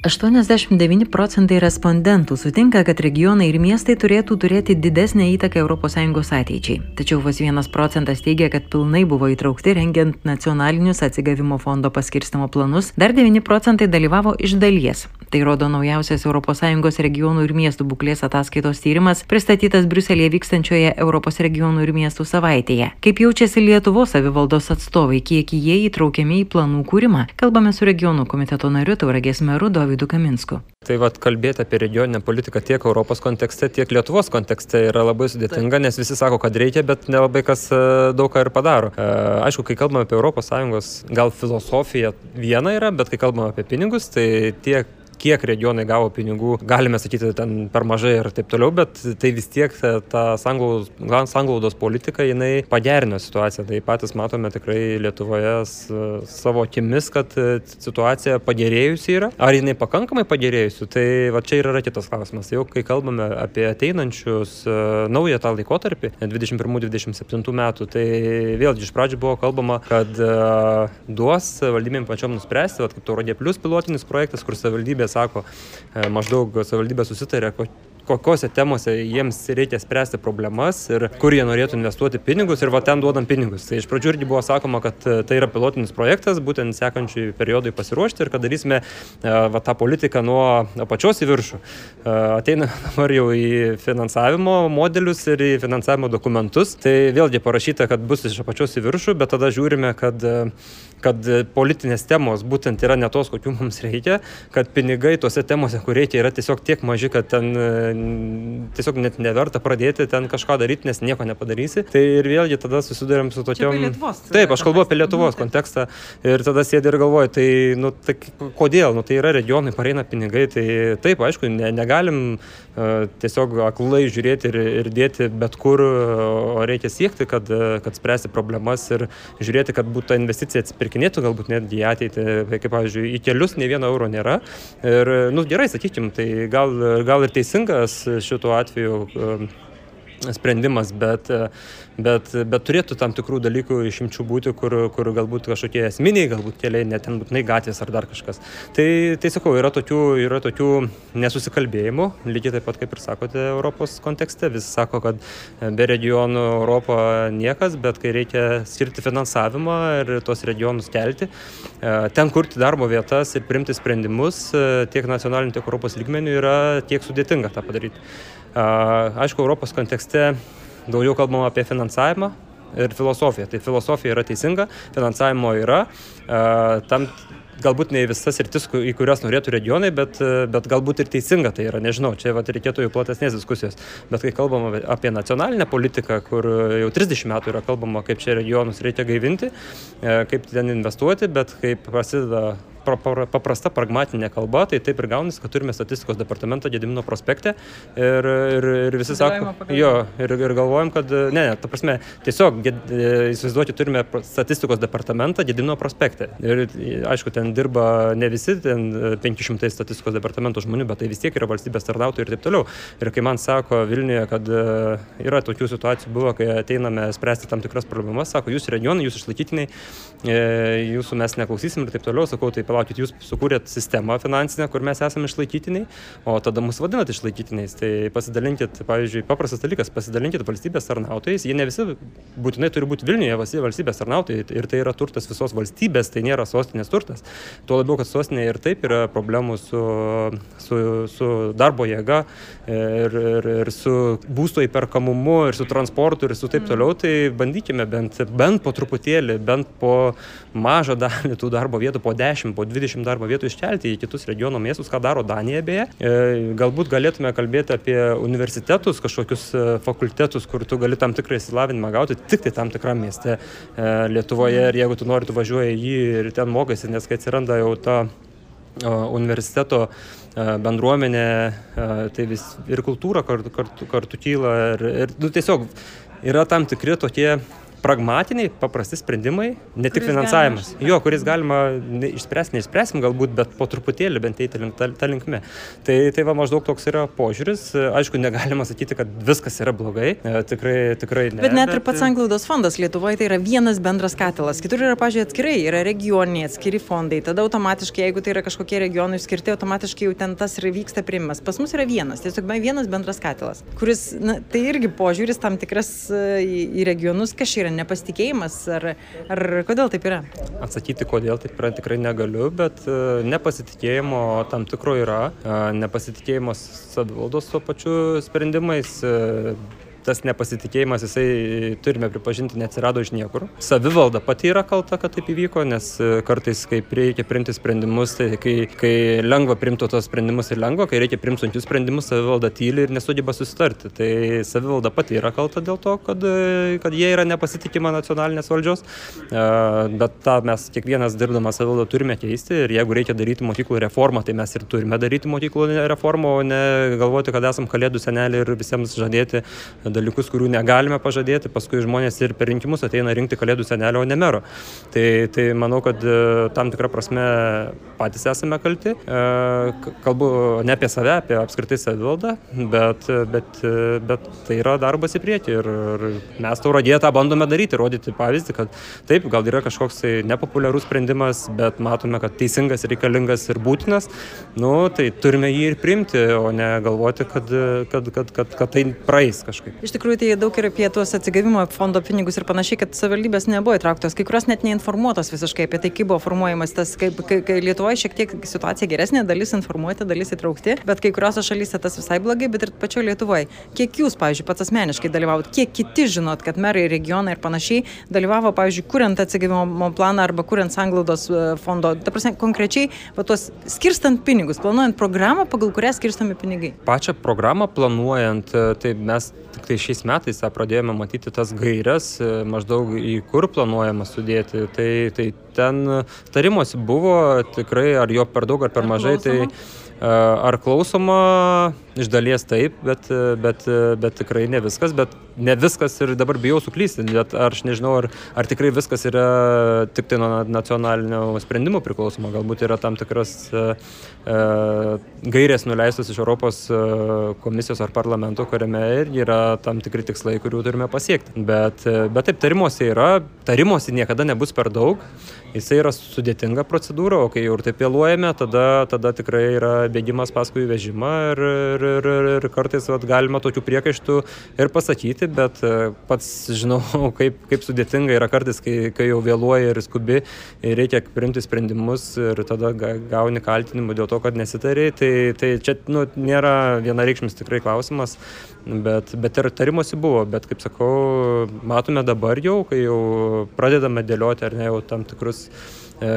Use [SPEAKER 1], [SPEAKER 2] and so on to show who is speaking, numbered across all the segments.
[SPEAKER 1] 89 procentai respondentų sutinka, kad regionai ir miestai turėtų turėti didesnę įtaką ES ateičiai. Tačiau vos vienas procentas teigia, kad pilnai buvo įtraukti rengiant nacionalinius atsigavimo fondo paskirstimo planus, dar 9 procentai dalyvavo iš dalies. Tai rodo naujausias ES regionų ir miestų būklės ataskaitos tyrimas, pristatytas Briuselėje vykstančioje Europos regionų ir miestų savaitėje. Kaip jaučiasi Lietuvos savivaldos atstovai, kiek jie įtraukiami į planų kūrimą, kalbame su regionų komiteto nariu Tauragės meru Dovydu. Dovydu Kaminsku.
[SPEAKER 2] Tai vad kalbėti apie regioninę politiką tiek Europos kontekste, tiek Lietuvos kontekste yra labai sudėtinga, nes visi sako, kad reikia, bet nelabai kas e, daug ką ir padaro. E, aišku, kai kalbame apie ES, gal filosofija viena yra, bet kai kalbame apie pinigus, tai tiek kiek regionai gavo pinigų, galime sakyti ten per mažai ir taip toliau, bet tai vis tiek ta sanglaudos, politika, jinai pagerino situaciją. Tai patys matome tikrai Lietuvoje savo akimis, kad situacija pagerėjusi yra. Ar jinai pakankamai pagerėjusi, tai va čia ir yra kitas klausimas. Jau kai kalbame apie ateinančius naują tą laikotarpį, 21-27 metų, tai vėlgi iš pradžių buvo kalbama, kad duos valdybėm pačiom nuspręsti, va, kaip Tauragė Plus pilotinis projektas, kur savivaldybės sako, e, maždaug savivaldybė susitarė, kokiose temose jiems reikia spręsti problemas ir kur jie norėtų investuoti pinigus ir va ten duodam pinigus. Tai iš pradžių irgi buvo sakoma, kad e, tai yra pilotinis projektas, būtent sekančiai periodui pasiruošti ir kad darysime e, va, tą politiką nuo apačios į viršų. Ateina dabar jau į finansavimo modelius ir į finansavimo dokumentus. Tai vėlgi parašyta, kad bus iš apačios į viršų, bet tada žiūrime, kad kad politinės temos būtent yra ne tos, kokių mums reikia, kad pinigai tose temose, kur reikia, yra tiesiog tiek maži, kad ten tiesiog net neverta pradėti ten kažką daryti, nes nieko nepadarysi. Tai ir vėlgi tada susidurėm su tokiom...
[SPEAKER 3] Lietuvos,
[SPEAKER 2] Taip, aš kalbu apie Lietuvos kontekstą ir tada sėdi ir galvoju, tai, nu, tai kodėl, nu, tai yra regionai, pareina pinigai, tai taip, aišku, ne, negalim uh, tiesiog aklai žiūrėti ir, ir dėti bet kur, o reikia siekti, kad, kad spręsti problemas ir žiūrėti, kad būtų ta investicija atsipirkti pirkinėtų galbūt netgi į ateitį, kaip pavyzdžiui, į kelius ne vieno euro nėra. Ir, nu, gerai, sakykim, tai gal, gal ir teisingas šituo atveju sprendimas, bet, bet, bet turėtų tam tikrų dalykų išimčių būti, kur, kur galbūt kažkokie esminiai, galbūt keliai, net ten būtinai gatvės ar dar kažkas. Tai, tai sakau, yra tokių, yra tokių nesusikalbėjimų, lygiai taip pat kaip ir sakote Europos kontekste. Visi sako, kad be regionų Europo niekas, bet kai reikia skirti finansavimą ir tuos regionus kelti, ten kurti darbo vietas ir primti sprendimus tiek nacionaliniu, tiek Europos lygmeniu yra tiek sudėtinga tą padaryti. Aišku, Europos kontekste daugiau kalbama apie finansavimą ir filosofiją. Tai filosofija yra teisinga, finansavimo yra. Tam galbūt ne visas rytis, į kurias norėtų regionai, bet, bet galbūt ir teisinga tai yra, nežinau, čia vat, reikėtų jau platesnės diskusijos. Bet kai kalbam apie nacionalinę politiką, kur jau 30 metų yra kalbama, kaip čia regionus reikia gaivinti, kaip ten investuoti, bet kai prasideda paprasta pragmatinė kalba, tai taip ir gaunasi, kad turime statistikos departamentą Gedimino prospekte ir, ir, ir visi sako, jo, ir, ir galvojam, kad, ne, ne, ta prasme, tiesiog, e, įsivaizduoti, turime statistikos departamentą Gedimino prospekte. Ir aišku, ten dirba ne visi, ten 500 statistikos departamento žmonių, bet tai vis tiek yra valstybės tarnautojai ir taip toliau. Ir kai man sako Vilniuje, kad e, yra tokių situacijų buvo, kai ateiname spręsti tam tikras problemas, sako, jūs regionai, jūs išlaikytiniai, e, jūsų mes neklausysim ir taip toliau, sakau, tai palaukit, jūs sukūrėt sistemą finansinę, kur mes esame išlaikytiniai, o tada mus vadinat išlaikytiniais. Tai pasidalinkit, pavyzdžiui, paprastas dalykas, pasidalinkit valstybės tarnautojais, jie ne visi būtinai turi būti Vilniuje valstybės tarnautojai ir tai yra turtas visos valstybės, tai nėra sostinės turtas. Tuo labiau, kad sostinėje ir taip yra problemų su, su, su darbo jėga ir, ir, ir su būsto įperkamumu, ir su transportu, ir su taip mm. toliau, tai bandykime bent, bent po truputėlį, bent po mažą dalį tų darbo vietų, po 10, po 20 darbo vietų iškelti į kitus regiono miestus, ką daro Danija beje. E, galbūt galėtume kalbėti apie universitetus, kažkokius e, fakultetus, kur tu gali tam tikrą įsilavinimą gauti tik tai tam tikram mieste e, Lietuvoje ir jeigu tu nori, tu važiuoji jį ir ten mokaisi, nes kai atsiranda jau ta universiteto bendruomenė, tai vis ir kultūra kartu, kartu, kartu kyla ir, ir nu, tiesiog yra tam tikri tokie pragmatiniai, paprasti sprendimai, ne tik
[SPEAKER 1] Kuris
[SPEAKER 2] finansavimas.
[SPEAKER 1] galima
[SPEAKER 2] Jo, kuris galima ne- išspręsti, neišspręsim galbūt, bet po truputėlį bent eiti link, ta, ta linkme. Tai, tai va maždaug toks yra požiūris. Aišku, negalima sakyti, kad viskas yra blogai. E, Tikrai, tikrai ne.
[SPEAKER 1] Bet net ir pats Anglaudos fondas Lietuvoje tai yra vienas bendras katilas. Kitur yra, pažiūrėjau, atskirai, yra regioniniai, atskiri fondai. Tada automatiškai, jeigu tai yra kažkokie regionai skirti, automatiškai jau ten tas ir vyksta priimas. Pas mus yra vienas, tiesiog vienas bendras katilas, kuris, na, tai irgi požiūris tam tikras e, į, į regionus, kas čia yra nepasitikėjimas, ar, ar kodėl taip yra?
[SPEAKER 2] Atsakyti, kodėl taip yra, tikrai negaliu, bet e, nepasitikėjimo tam tikro yra, e, nepasitikėjimo savivaldos tuo pačiu sprendimais. Tas nepasitikėjimas, jisai, turime pripažinti, neatsirado iš niekur. Savivalda pati yra kalta, kad taip įvyko, nes e, kartais, kai reikia priimti sprendimus, tai kai, kai lengva priimti tos sprendimus ir lengva, kai reikia priimti sunkius sprendimus, savivalda tyli ir nesugeba susitarti. Tai savivalda pati yra kalta dėl to, kad, e, kad jie yra nepasitikima nacionalinės valdžios, E, bet tą mes kiekvienas dirbdamas savivaldą turime keisti ir jeigu reikia daryti mokyklų reformą, tai mes ir turime daryti mokyklų reformą, o ne galvoti, kad esam kalėdų senelį ir visiems žadėti dalykus, kurių negalime pažadėti, paskui žmonės ir per rinkimus ateina rinkti kalėdų senelio, o ne mero. Tai, tai manau, kad e, tam tikrą prasme patys esame kalti. E, Kalbu ne apie save, apie apskritai savivaldą, bet, bet, bet tai yra darbas į priekį ir, ir mes tauragėje tą bandome daryti, rodyti pavyzdį, kad taip, gal yra kažkoks tai nepopuliarus sprendimas, bet matome, kad teisingas, reikalingas ir būtinas, nu, tai turime jį ir priimti, o ne galvoti, kad, kad, kad, kad, kad tai praeis kažkaip.
[SPEAKER 1] Iš tikrųjų, tai daug ir apie tuos atsigavimo fondo pinigus ir panašiai, kad savivaldybės nebuvo įtrauktos, kai kurios net neinformuotos visiškai apie tai, kaip buvo formuojamas tas, kaip, kai, kai Lietuvoje šiek tiek situacija geresnė, dalis informuoti, dalis įtraukti, bet kai kuriuose šalyse tas visai blogai, bet ir pačioje Lietuvoje. Kiek jūs, pavyzdžiui, pats asmeniškai dalyvavot, kiek kiti žinot, kad merai, regionai ir panašiai dalyvavo, pavyzdžiui, kuriant atsigavimo planą arba kuriant sanglaudos e, fondo, ta prasme, konkrečiai, va, tuos skirstant pinigus, planuojant programą, pagal kurią skirstami pinigai.
[SPEAKER 2] Pačią programą planuojant, e, tai mes tik tai šiais metais pradėjome matyti tas gairias, e, maždaug į kur planuojama sudėti. Tai, tai ten tarimosi buvo tikrai, ar jo per daug, ar per mažai. Tai, Ar klausoma, iš dalies taip, bet, bet, bet tikrai ne viskas, bet ne viskas ir dabar bijau suklysti, bet aš nežinau, ar, ar tikrai viskas yra tik tai nuo nacionalinio sprendimo priklausoma, galbūt yra tam tikras e, e, gairės nuleistos iš Europos e, komisijos ar parlamento, kuriame irgi yra tam tikri tikslai, kurių turime pasiekti. Bet, e, bet taip, tarimuose yra, tarimuose niekada nebus per daug, jisai yra sudėtinga procedūra, o kai jau ir taip vėluojame, tada, tada tikrai yra bėgimas paskui vežimą ir, ir, ir, ir, ir kartais vat, galima tokių priekaištų ir pasakyti, bet e, pats žinau, kaip, kaip sudėtinga yra kartais, kai, kai jau vėluoja ir skubi ir reikia priimti sprendimus ir tada ga- gauni kaltinimų dėl to, kad nesitariai. Tai, tai čia nu, nėra vienareikšmis tikrai klausimas, bet, bet ir tarimosi buvo. Bet kaip sakau, matome dabar jau, kai jau pradedame dėlioti ar ne jau tam tikrus e,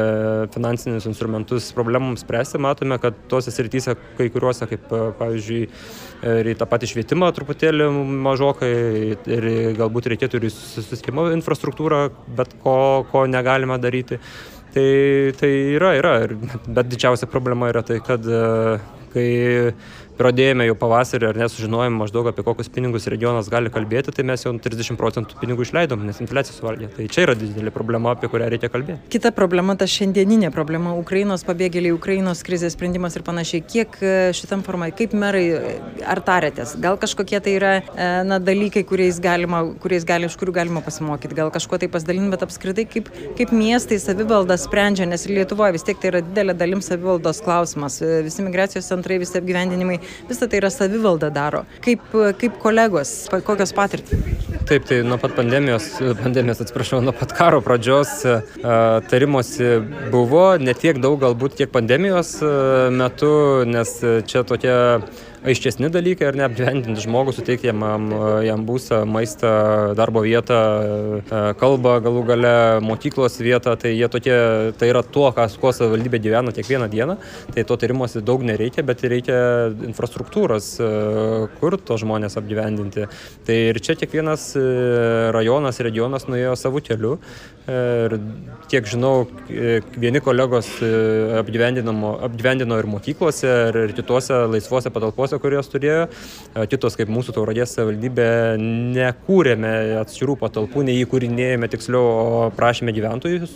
[SPEAKER 2] finansinius instrumentus problemams spręsti, matome, kad tose srityse, kai kuriuose, kaip e, pavyzdžiui, e, ir į tą patį švietimą truputėlį mažokai ir galbūt reikėtų ir į susitikimo infrastruktūrą, bet ko, ko negalime daryti. Tai, tai yra, yra, bet didžiausia problema yra tai, kad kai pradėjome jau pavasarį ar nesužinojom maždaug apie kokius pinigus regionas gali kalbėti, tai mes jau 30 procentų pinigų išleidom, nes infliacija suvaldė. Tai čia yra didelė problema, apie kurią reikia kalbėti.
[SPEAKER 1] Kita problema, ta šiandieninė problema - Ukrainos pabėgėliai, Ukrainos krizės sprendimas ir panašiai. Kiek e, šitam formai, kaip merai, e, ar tarėtės? Gal kažkokie tai yra e, na, dalykai, kuriais galima, kuriais gali, iš kurių galima pasimokyti, gal kažkuo tai pasidalinti, bet apskritai kaip, kaip miestai savivalda sprendžia, nes Lietuvoje vis tiek tai yra didelė dalim savivaldos klausimas. Visi migracijos centrai, visi apgyvendinimai, visą tai yra savivalda daro. Kaip, kaip kolegos, kokios patirtys?
[SPEAKER 2] Taip, tai nuo pat pandemijos, pandemijos atsiprašau, nuo pat karo pradžios e, tarimosi buvo, ne tiek daug galbūt kiek pandemijos e, metu, nes e, čia tokie aiškesni dalykai, ar ne, apgyvendinti žmogų, suteikti jam, jam būstą, maistą, darbo vietą, e, kalbą, galų gale mokyklos vietą, tai jie tokie, tai yra tuo, kas, kuo savivaldybė gyvena kiekvieną dieną, tai to tarimosi daug nereikia, bet reikia infrastruktūros, e, kur to žmonės apgyvendinti. Tai ir čia kiekvienas e, rajonas, regionas nuėjo savo keliu. Ir kiek žinau, vieni kolegos apgyvendino ir mokyklose, ir, ir kitose laisvose patalpose centruose, kurios turėjo. Kitos, kaip mūsų tauragės savivaldybė, nekūrėme atskirų patalpų, neįkūrinėjome tiksliau, o prašėme gyventojų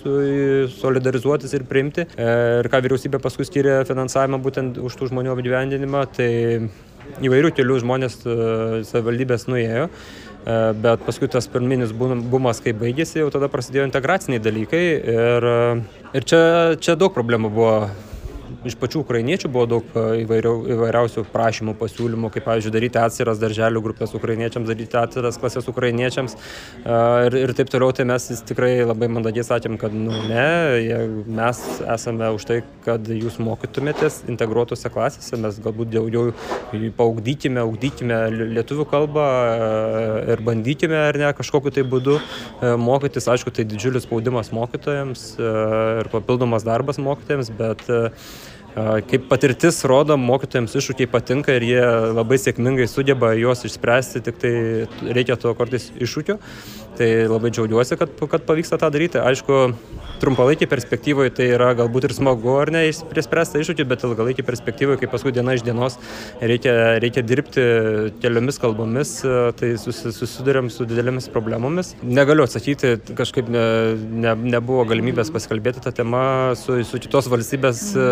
[SPEAKER 2] solidarizuotis ir priimti. Ir ką vyriausybė paskui skyrė finansavimą būtent už tų žmonių apgyvendinimą, tai įvairių kelių žmonės savivaldybės nuėjo. E, bet paskui tas pirminis bumas, kai baigėsi, jau tada prasidėjo integraciniai dalykai ir, ir čia, čia daug problemų buvo iš pačių ukrainiečių buvo daug e, įvairiau, įvairiausių prašymų, pasiūlymų, kaip, pavyzdžiui, daryti atsiras darželių grupės ukrainiečiams, daryti atsiras klasės ukrainiečiams e, ir, ir taip toliau. Tai mes tikrai labai mandagiai sakėm, kad nu, ne, mes esame už tai, kad jūs mokytumėtės integruotose klasėse, mes galbūt daugiau paugdykime, augdykime lietuvių kalbą e, ir bandykime ar ne kažkokiu tai būdu mokytis. Aišku, tai didžiulis spaudimas mokytojams ir papildomas darbas mokytojams, bet Kaip patirtis rodo, mokytojams iššūkiai patinka ir jie labai sėkmingai sugeba juos išspręsti, tik tai reikia to kartais iššūkio. Tai labai džiaugiuosi, kad, kad pavyksta tą daryti. Aišku, trumpalaikį perspektyvoje tai yra galbūt ir smagu ar ne išspręsti iššūkį, bet ilgalaikį perspektyvoje, kai paskui diena iš dienos reikia, reikia dirbti keliomis kalbomis, tai susi, susidurėm su didelėmis problemomis. Negaliu atsakyti, kažkaip ne, ne, nebuvo galimybės pasikalbėti tą temą su, su kitos valstybės e,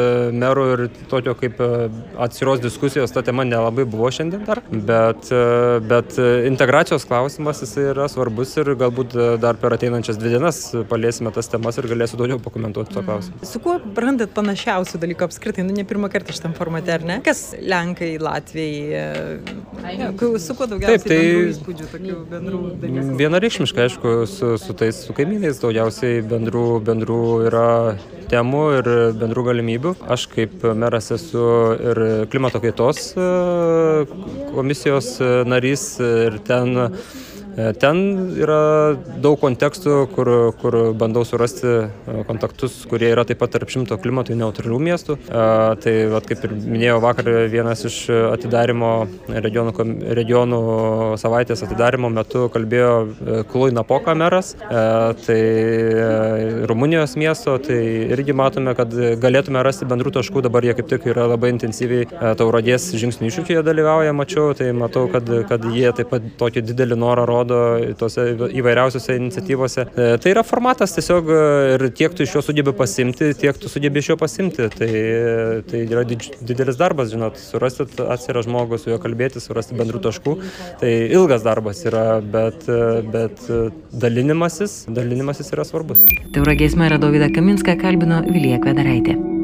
[SPEAKER 2] meru ir tokio kaip e, atsiros diskusijos ta tema nelabai buvo šiandien dar, bet, e, bet integracijos klausimas jis yra svarbus ir galbūt dar per ateinančias dvi dienas paliesime tas temas ir galėsiu daugiau pakomentuoti to klausimu.
[SPEAKER 3] Su kuo randat panašiausių dalykų apskritai, nu ne pirmą kartą šitam formate, ar ne? Kas Lenkai, Latvijai, e, su kuo daugiausiai Taip, tai įspūdžių, tokių bendrų dalykų?
[SPEAKER 2] Vienareikšmiškai, aišku, su, su tais su kaimynais daugiausiai bendrų, bendrų yra temų ir bendrų galimybių. Aš kaip meras esu ir klimato kaitos e, komisijos narys ir ten E, ten yra daug kontekstų, kur, kur bandau surasti e, kontaktus, kurie yra taip pat tarp šimto klimatui neutralių miestų. E, tai, vat, kaip ir minėjau, vakar vienas iš atidarimo regionų, regionų savaitės atidarimo metu kalbėjo Klui Napoka meras, tai Rumunijos miesto, tai irgi matome, kad galėtume rasti bendrų taškų, dabar jie kaip tik yra labai intensyviai taurodės žingsnių iššūkėje dalyvauja, mačiau, tai matau, kad, kad jie taip pat tokį didelį norą rodo rodo tose įvairiausiose iniciatyvose. E, tai yra formatas tiesiog e, ir tiek tu iš jo sugebi pasimti, tiek tu sugebi iš jo pasimti. Tai, tai yra didelis darbas, žinot, surasti atsirą žmogų, su juo kalbėti, surasti bendrų taškų. Tai ilgas darbas yra, bet, e, bet dalinimasis, dalinimasis yra svarbus.
[SPEAKER 1] Tauragės merą Dovydą Kaminską kalbino Vilija Kvedaraitė.